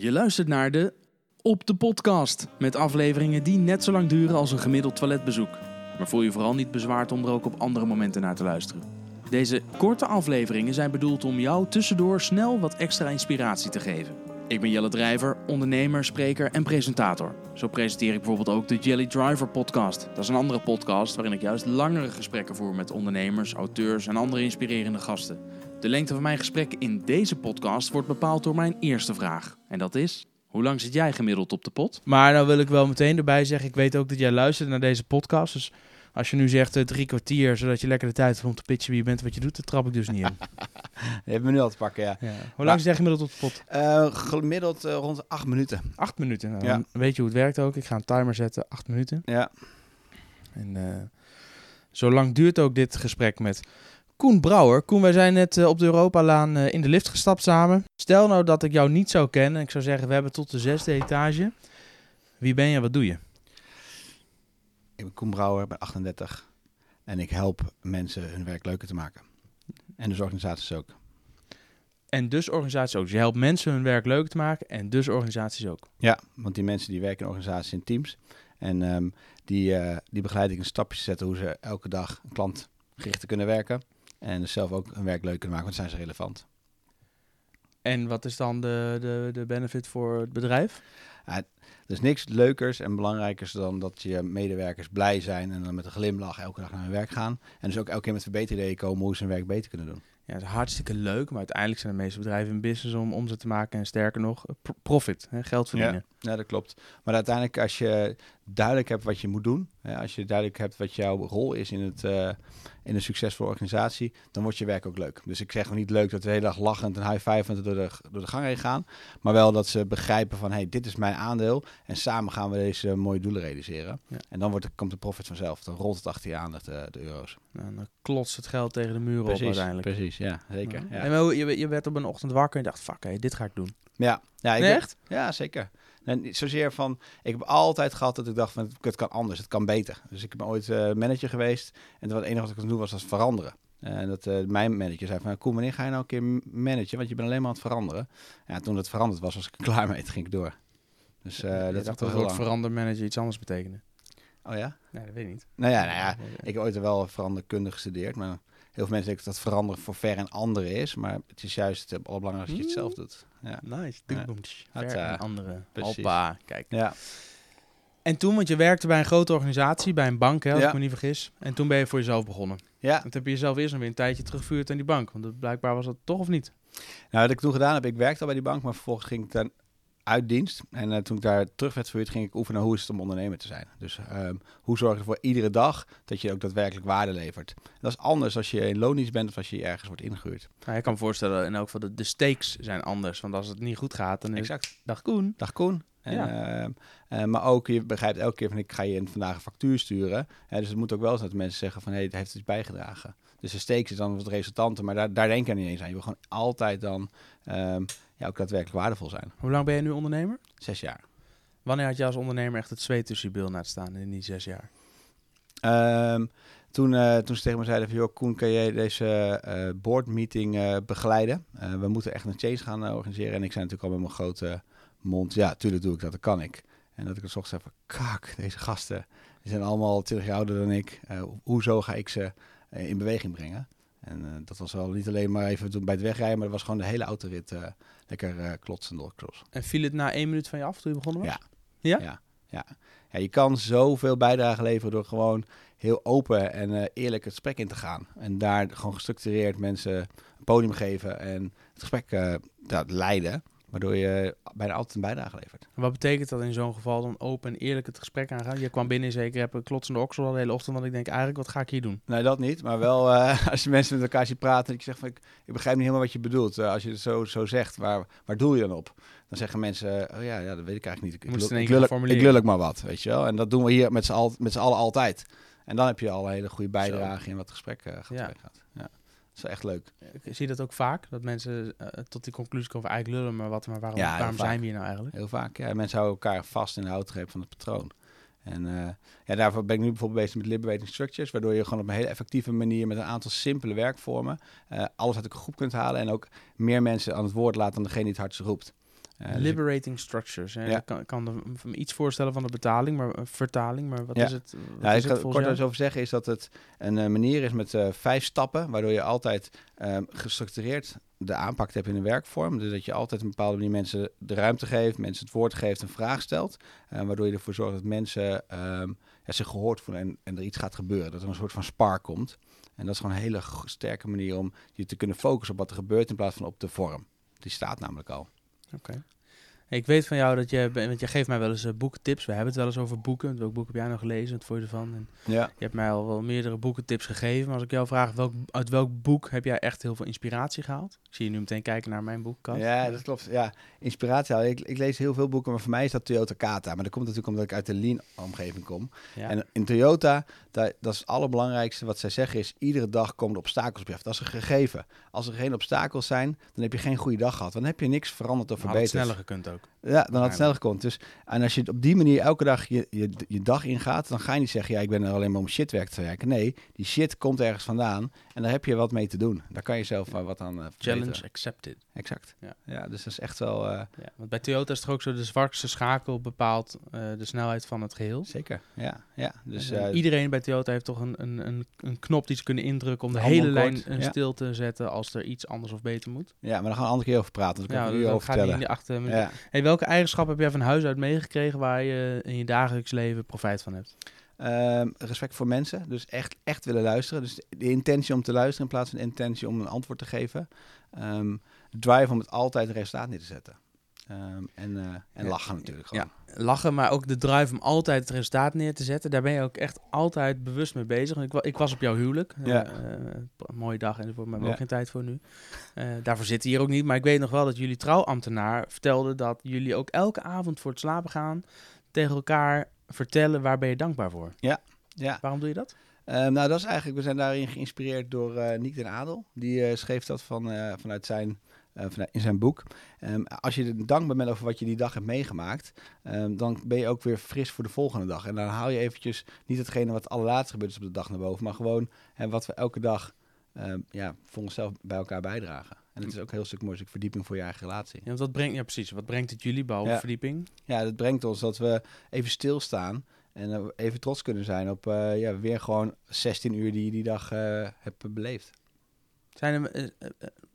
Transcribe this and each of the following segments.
Je luistert naar de Op de Podcast. Met afleveringen die net zo lang duren als een gemiddeld toiletbezoek. Maar voel je vooral niet bezwaard om er ook op andere momenten naar te luisteren. Deze korte afleveringen zijn bedoeld om jou tussendoor snel wat extra inspiratie te geven. Ik ben Jelle Drijver, ondernemer, spreker en presentator. Zo presenteer ik bijvoorbeeld ook de Jelly Driver podcast. Dat is een andere podcast waarin ik juist langere gesprekken voer met ondernemers, auteurs en andere inspirerende gasten. De lengte van mijn gesprek in deze podcast wordt bepaald door mijn eerste vraag. En dat is, hoe lang zit jij gemiddeld op de pot? Maar nou wil ik wel meteen erbij zeggen, ik weet ook dat jij luistert naar deze podcast. Dus als je nu zegt eh, drie kwartier, zodat je lekker de tijd hebt om te pitchen wie je bent en wat je doet, dat trap ik dus niet in. Je hebt me nu al te pakken, ja. Ja. Hoe lang zit jij gemiddeld op de pot? Eh, gemiddeld eh, rond acht minuten. Acht minuten. Nou, Ja. dan weet je hoe het werkt ook. Ik ga een timer zetten, acht minuten. Ja. En eh, zo lang duurt ook dit gesprek met Koen Brouwer. Koen, wij zijn net op de Europalaan eh, in de lift gestapt samen. Stel nou dat ik jou niet zou kennen. en Ik zou zeggen, we hebben tot de zesde etage. Wie ben je, wat doe je? Ik ben Koen Brouwer, ben 38. En ik help mensen hun werk leuker te maken. En dus organisaties ook. En dus organisaties ook. Dus je helpt mensen hun werk leuk te maken en dus organisaties ook. Ja, want die mensen die werken in organisaties in teams. En ehm, die, eh, die begeleid ik in stapjes te zetten hoe ze elke dag een te kunnen werken. En dus zelf ook hun werk leuk kunnen maken, want zijn ze relevant. En wat is dan de, de, de benefit voor het bedrijf? Er is niks leukers en belangrijkers dan dat je medewerkers blij zijn en dan met een glimlach elke dag naar hun werk gaan. En dus ook elke keer met verbeterideeën komen hoe ze hun werk beter kunnen doen. Ja, het is hartstikke leuk, maar uiteindelijk zijn de meeste bedrijven in business om omzet te maken en sterker nog, eh, pro- profit, hè, geld verdienen. Ja, dat klopt. Maar uiteindelijk, als je duidelijk hebt wat je moet doen, hè, als je duidelijk hebt wat jouw rol is in, het, eh, in een succesvolle organisatie, dan wordt je werk ook leuk. Dus ik zeg niet leuk dat we de hele dag lachend en high-fivend door de, door de gang heen gaan, maar wel dat ze begrijpen van, hey, dit is mijn aandeel en samen gaan we deze mooie doelen realiseren. Ja. En dan wordt, de- komt de profit vanzelf. Dan rolt het achter je aan, dat, eh, de euro's. Dan klotst het geld tegen de muren op uiteindelijk. precies, ja, zeker. Ja. Ja, En je, je werd op een ochtend wakker en dacht, fuck, hé, dit ga ik doen. ja. ja ik Nee, ben- echt? Ja, zeker. En niet zozeer van, ik heb altijd gehad dat ik dacht van, het kan anders, het kan beter. Dus ik ben ooit eh, manager geweest en het enige wat ik kon doen was, was veranderen. En dat eh, mijn manager zei van, Koen, wanneer ga je nou een keer managen? Want je bent alleen maar aan het veranderen. Ja, toen het veranderd was, was ik klaar mee. Toen ging ik door. Dus eh, dat dacht dat het lang. verandermanager iets anders betekende. Oh ja? Nee, dat weet ik niet. Nou ja, nou ja, ik heb ooit wel veranderkunde gestudeerd, maar heel veel mensen denken dat veranderen voor ver en anderen is. Maar het is juist het allerbelangrijkste dat je het zelf doet. Ja. Nice. Ja. Ver en andere. precies. Hoppa, kijk. ja. En toen, want je werkte bij een grote organisatie, bij een bank, hè, als Ja. ik me niet vergis. En toen ben je voor jezelf begonnen. Ja, En toen heb je jezelf eerst nog weer een tijdje teruggevuurd aan die bank. Want blijkbaar was dat toch of niet? Nou, wat ik toen gedaan heb, ik werkte al bij die bank, maar vervolgens ging ik dan uit dienst. En eh, toen ik daar terug werd verhuurd, ging ik oefenen hoe is het om ondernemer te zijn. Dus ehm, hoe zorg je ervoor iedere dag dat je ook daadwerkelijk waarde levert. Dat is anders als je in loondienst bent of als je ergens wordt ingehuurd. Nou, ik kan me voorstellen, in elk geval, de, de stakes zijn anders. Want als het niet goed gaat, dan is Exact. Dag Koen. Dag Koen. En, Ja. ehm, eh, maar ook, je begrijpt elke keer van ik ga je vandaag een factuur sturen. Hè, dus het moet ook wel zijn dat mensen zeggen van hé, het heeft iets bijgedragen. Dus de stakes is dan wat resultanten, maar daar, daar denk je niet eens aan. Je wil gewoon altijd dan ehm, ja, ook daadwerkelijk waardevol zijn. Hoe lang ben je nu ondernemer? Zes jaar. Wanneer had je als ondernemer echt het zweet tussen je bil laten staan in die zes jaar? Ehm, toen, eh, toen ze tegen me zeiden van, joh, Koen, kan jij deze eh boardmeeting eh, begeleiden? We moeten echt een change gaan organiseren. En ik zei natuurlijk al met mijn grote mond, ja, tuurlijk doe ik dat, dat kan ik. En dat ik het ochtends zei van, kak, deze gasten, die zijn allemaal 20 jaar ouder dan ik. Ho- hoezo ga ik ze in beweging brengen? En eh, dat was wel niet alleen maar even bij het wegrijden, maar dat was gewoon de hele autorit eh lekker eh klotsen door. En viel het na één minuut van je af toen je begonnen was? Ja. Ja? Ja, ja. ja, je kan zoveel bijdrage leveren door gewoon heel open en eerlijk het gesprek in te gaan. En daar gewoon gestructureerd mensen een podium geven en het gesprek leiden. Waardoor je bijna altijd een bijdrage levert. Wat betekent dat in zo'n geval dan open en eerlijk het gesprek aangaan? Je kwam binnen en zeker heb een klotsende oksel al de hele ochtend. Want ik denk eigenlijk, wat ga ik hier doen? Nee, dat niet. Maar wel eh, als je mensen met elkaar ziet praten. En ik zeg van, ik, ik begrijp niet helemaal wat je bedoelt. Eh, als je het zo, zo zegt, waar, waar doe je dan op? Dan zeggen mensen, oh ja, ja dat weet ik eigenlijk niet. Ik, moet lul- ik, lul, ik lul ik maar wat, weet je wel. En dat doen we hier met z'n al, allen altijd. En dan heb je al een hele goede bijdrage in wat het gesprek eh, gaat. Ja. Is echt leuk. Ik zie dat ook vaak, dat mensen eh, tot die conclusie komen van eigenlijk lullen, maar wat, maar waarom, Ja, waarom vaak. zijn we hier nou eigenlijk? Heel vaak. Ja, mensen houden elkaar vast in de houtgreep van het patroon. En eh, ja, daarvoor ben ik nu bijvoorbeeld bezig met liberating structures, waardoor je gewoon op een hele effectieve manier met een aantal simpele werkvormen eh, alles uit de groep kunt halen en ook meer mensen aan het woord laten dan degene die het hardst roept. Eh, dus Liberating structures. hè. Ja. Ik kan, kan me iets voorstellen van de betaling, maar uh, vertaling, maar wat Ja. is het? Wat Ja, is ik het kort eens over zeggen is dat het een eh, manier is met eh, vijf stappen, waardoor je altijd ehm, gestructureerd de aanpak hebt in een werkvorm. Dus dat je altijd een bepaalde manier mensen de ruimte geeft, mensen het woord geeft, een vraag stelt. eh, waardoor je ervoor zorgt dat mensen ehm, ja, zich gehoord voelen en, en er iets gaat gebeuren. Dat er een soort van spark komt. En dat is gewoon een hele sterke manier om je te kunnen focussen op wat er gebeurt in plaats van op de vorm. Die staat namelijk al. Okay. Ik weet van jou dat je, want je geeft mij wel eens eh, boekentips. We hebben het wel eens over boeken. Welk boek heb jij nou gelezen? Wat vond je ervan? En Ja. je hebt mij al wel meerdere boekentips gegeven. Maar als ik jou vraag, welk, uit welk boek heb jij echt heel veel inspiratie gehaald? Ik zie je nu meteen kijken naar mijn boekkast. Ja, dat klopt. Ja, inspiratie. Ik, ik lees heel veel boeken, maar voor mij is dat Toyota Kata. Maar dat komt natuurlijk omdat ik uit de lean-omgeving kom. Ja. En in Toyota, daar, dat is het allerbelangrijkste wat zij zeggen is... iedere dag komen er obstakels op je af. Dat is een gegeven. Als er geen obstakels zijn, dan heb je geen goede dag gehad. Dan heb je niks veranderd of verbeterd. sneller gekund ook. Ja, dan had het sneller gekomen. Dus, en als je op die manier elke dag je, je, je dag ingaat... dan ga je niet zeggen, ja, ik ben er alleen maar om shitwerk te werken. Nee, die shit komt ergens vandaan. En daar heb je wat mee te doen. Daar kan je zelf wat aan verbeteren. Challenge accepted. Exact. Ja. Ja. dus dat is echt wel... eh, Ja, want bij Toyota is het toch ook zo, de zwakste schakel bepaalt eh, de snelheid van het geheel. Zeker, ja. ja. Dus, En iedereen bij Toyota heeft toch een, een, een, een knop die ze kunnen indrukken om de De hele lijn ja. stil te zetten als er iets anders of beter moet. ja, maar daar gaan we een andere keer over praten. Dus Ja, ik u dat over in vertellen. die acht minuten. Ja. Hey, welke eigenschappen heb jij van huis uit meegekregen waar je in je dagelijks leven profijt van hebt? Ehm, respect voor mensen, dus echt, echt willen luisteren. Dus de intentie om te luisteren in plaats van de intentie om een antwoord te geven. De drive om het altijd een resultaat neer te zetten. Ehm, en eh, en Ja. lachen natuurlijk gewoon. Lachen, maar ook de drive om altijd het resultaat neer te zetten. Daar ben je ook echt altijd bewust mee bezig. Ik, ik was op jouw huwelijk. Ja. Eh, eh, mooie dag enzovoort, maar we hebben Ja. ook geen tijd voor nu. Daarvoor zit hij hier ook niet. Maar ik weet nog wel dat jullie trouwambtenaar vertelde dat jullie ook elke avond voor het slapen gaan tegen elkaar vertellen waar ben je dankbaar voor. Ja. Waarom doe je dat? Ehm, nou, dat is eigenlijk, we zijn daarin geïnspireerd door eh Niek den Adel. Die eh, schreef dat van, eh, vanuit zijn, eh, vanuit, in zijn boek. Ehm, als je dankbaar bent over wat je die dag hebt meegemaakt, ehm, dan ben je ook weer fris voor de volgende dag. En dan haal je eventjes niet hetgene wat allerlaatst gebeurd is op de dag naar boven, maar gewoon hè, wat we elke dag ehm, ja, voor onszelf bij elkaar bijdragen. En het is ook een heel stuk mooi, een stuk verdieping voor je eigen relatie. Ja, wat brengt, ja, precies. Wat brengt het jullie, Ja. verdieping? Ja, dat brengt ons dat we even stilstaan en eh, even trots kunnen zijn op eh, ja, weer gewoon 16 uur die je die dag eh hebt beleefd. Zijn er,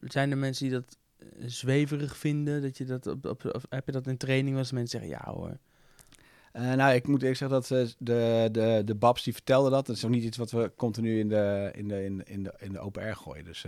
zijn er mensen die dat zweverig vinden? Dat je dat op, op, of heb je dat in training als mensen zeggen, ja hoor. Nou, ik moet eerlijk zeggen dat de, de, de Babs die vertelde dat. Dat is ook niet iets wat we continu in de, in de, in, in de, in de open air gooien. Dus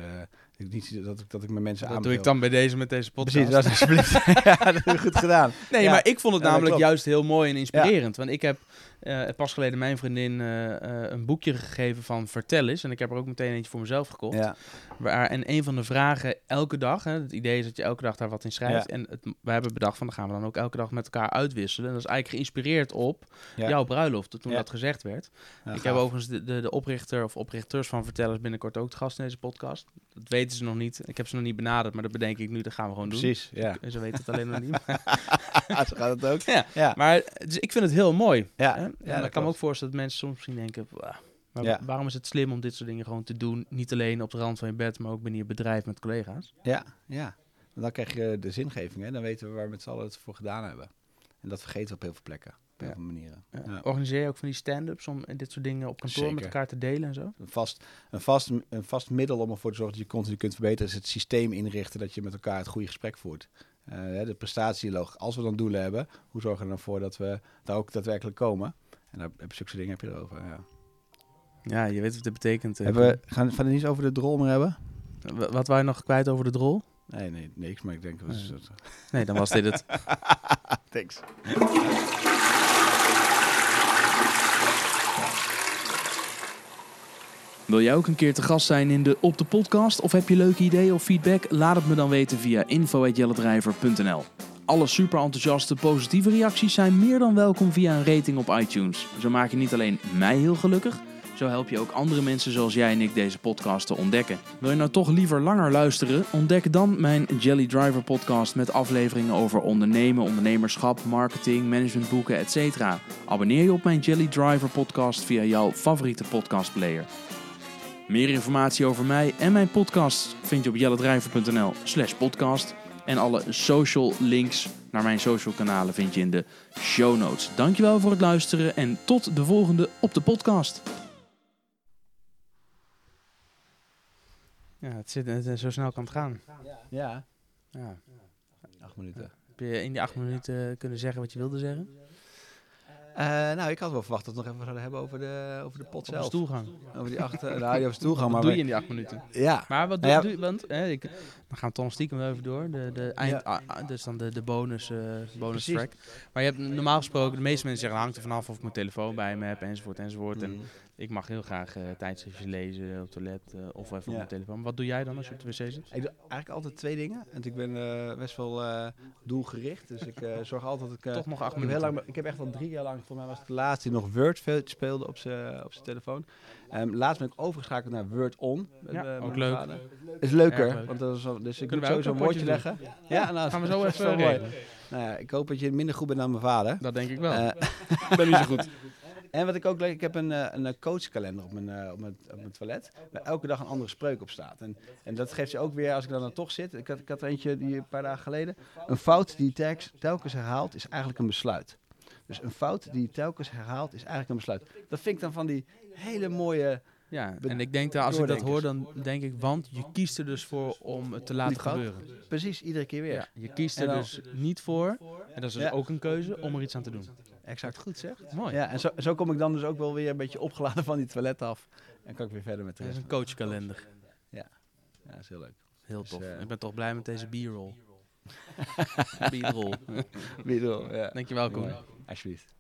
ik niet dat ik, dat ik met mensen Dat aan doe ik dan bij deze met deze podcast. Precies, dat is alsjeblieft. ja, dat heb goed gedaan. Nee, Ja. maar ik vond het Ja, dat namelijk juist heel mooi en inspirerend. Want ik heb eh, pas geleden mijn vriendin eh, eh, een boekje gegeven van Vertel eens. En ik heb er ook meteen eentje voor mezelf gekocht. Ja, Waar, en een van de vragen elke dag, hè, het idee is dat je elke dag daar wat in schrijft. En het, we hebben bedacht van, dan gaan we dan ook elke dag met elkaar uitwisselen. En dat is eigenlijk geïnspireerd op jouw bruiloft, toen dat gezegd werd. Ik gaaf. heb overigens de, de, de oprichter of oprichters van Vertellers binnenkort ook te gast in deze podcast. Dat weten ze nog niet. Ik heb ze nog niet benaderd, maar dat bedenk ik nu. Dat gaan we gewoon doen. Precies, ja. En ze weten het alleen nog niet. Zo gaat het ook. Ja. ja. Maar dus ik vind het heel mooi. Ja, hè? ja, En ik kan me ook voorstellen dat mensen soms misschien denken... "Wah, Maar Ja. waarom is het slim om dit soort dingen gewoon te doen? Niet alleen op de rand van je bed, maar ook binnen je bedrijf met collega's. Ja, ja. Dan krijg je de zingeving. Hè? Dan weten we waar we met z'n allen het voor gedaan hebben. En dat vergeten we op heel veel plekken. Op heel Ja. veel manieren. Ja. Ja. Organiseer je ook van die stand-ups om dit soort dingen op kantoor met elkaar te delen en zo? Een vast, een, vast, een vast middel om ervoor te zorgen dat je continu kunt verbeteren... is het systeem inrichten dat je met elkaar het goede gesprek voert. Eh, hè, de prestatieloog. Als we dan doelen hebben, hoe zorgen we ervoor dat we daar ook daadwerkelijk komen? En daar heb je zulke dingen heb je erover. Ja. Ja, je weet wat dit betekent. eh, Hebben we, gaan we het niet over de drol meer hebben? Wa- Wat je nog kwijt over de drol? Nee, nee, niks. Maar ik denk... dat Nee. Nee, dan was dit het. Thanks. Wil jij ook een keer te gast zijn in de Op de Podcast? Of heb je leuke ideeën of feedback? Laat het me dan weten via info.jelledrijver.nl Alle super enthousiaste positieve reacties zijn meer dan welkom via een rating op iTunes. Zo maak je niet alleen mij heel gelukkig, zo help je ook andere mensen zoals jij en ik deze podcast te ontdekken. Wil je nou toch liever langer luisteren? Ontdek dan mijn Jelly Driver podcast met afleveringen over ondernemen, ondernemerschap, marketing, managementboeken, etc. Abonneer je op mijn Jelly Driver podcast via jouw favoriete podcastplayer. Meer informatie over mij en mijn podcast vind je op jelledrijver.nl slash podcast. En alle social links naar mijn social kanalen vind je in de show notes. Dankjewel voor het luisteren en tot de volgende op de podcast. Ja, het zit, het, zo snel kan het gaan. Ja, Ja. acht minuten. Heb je in die acht minuten kunnen zeggen wat je wilde zeggen? Eh, nou, ik had wel verwacht dat we het nog even zouden hebben over de, over de pot Op de zelf. stoelgang. Over die acht, uh, nou, die over stoelgang. Wat Maar doe je in die acht minuten? Ja, Maar wat doe, Nou ja. doe je? Want hè, ik, dan gaan we toch stiekem even door. De, de eind, Ja. ah, ah, dus dan de, de bonus, eh, bonus Precies. track. Maar je hebt normaal gesproken, de meeste mensen zeggen, hangt er vanaf of ik mijn telefoon bij me heb, enzovoort, enzovoort. En Mm. Ik mag heel graag eh tijdschriftjes lezen op het toilet eh, of even op Ja. mijn telefoon. Wat doe jij dan als je op de wc zit? Ik doe eigenlijk altijd twee dingen. Want ik ben eh, best wel eh, doelgericht. Dus ik eh, zorg altijd dat ik... eh, Toch nog acht ik, heb heel minuten. lang, ik heb echt al drie jaar lang, voor mij was het de laatste die nog Word speelde op zijn op zijn telefoon. Ehm, laatst ben ik overgeschakeld naar Word On. Met, Ja, ook leuk. vader. Is leuker, leuk. want dat is, dus ik Kunnen moet sowieso een woordje leggen. Ja, nou, Gaan we zo even mooi. Nou ja, ik hoop dat je minder goed bent dan mijn vader. Dat denk ik wel. Ik ben niet zo goed. en wat ik ook leuk, ik heb een, eh, een eh, coachkalender op mijn, eh, op, mijn, op mijn toilet. Waar elke dag een andere spreuk op staat. En, en dat geeft je ook weer, als ik dan, dan toch zit. Ik had, ik had er eentje die een paar dagen geleden. Een fout die telkens, herhaalt, is eigenlijk een besluit. Dus een fout die telkens herhaalt, is eigenlijk een besluit. Dat vind ik dan van die hele mooie. Ja, en ik denk dat als ik dat hoor, dan denk ik, want je kiest er dus voor om het te laten gebeuren. Precies, iedere keer weer. Ja, je kiest er dus niet voor, en dat is dus Ja. ook een keuze, om er iets aan te doen. Exact goed zeg. Mooi. Ja, en zo, zo kom ik dan dus ook wel weer een beetje opgeladen van die toilet af. En kan ik weer verder met de Dat is rest. een coachkalender. Ja, dat is heel leuk. Heel Dus, tof. eh, ik ben toch blij met deze b-roll. b-roll. Wil, ja. Dankjewel, Koen. Alsjeblieft.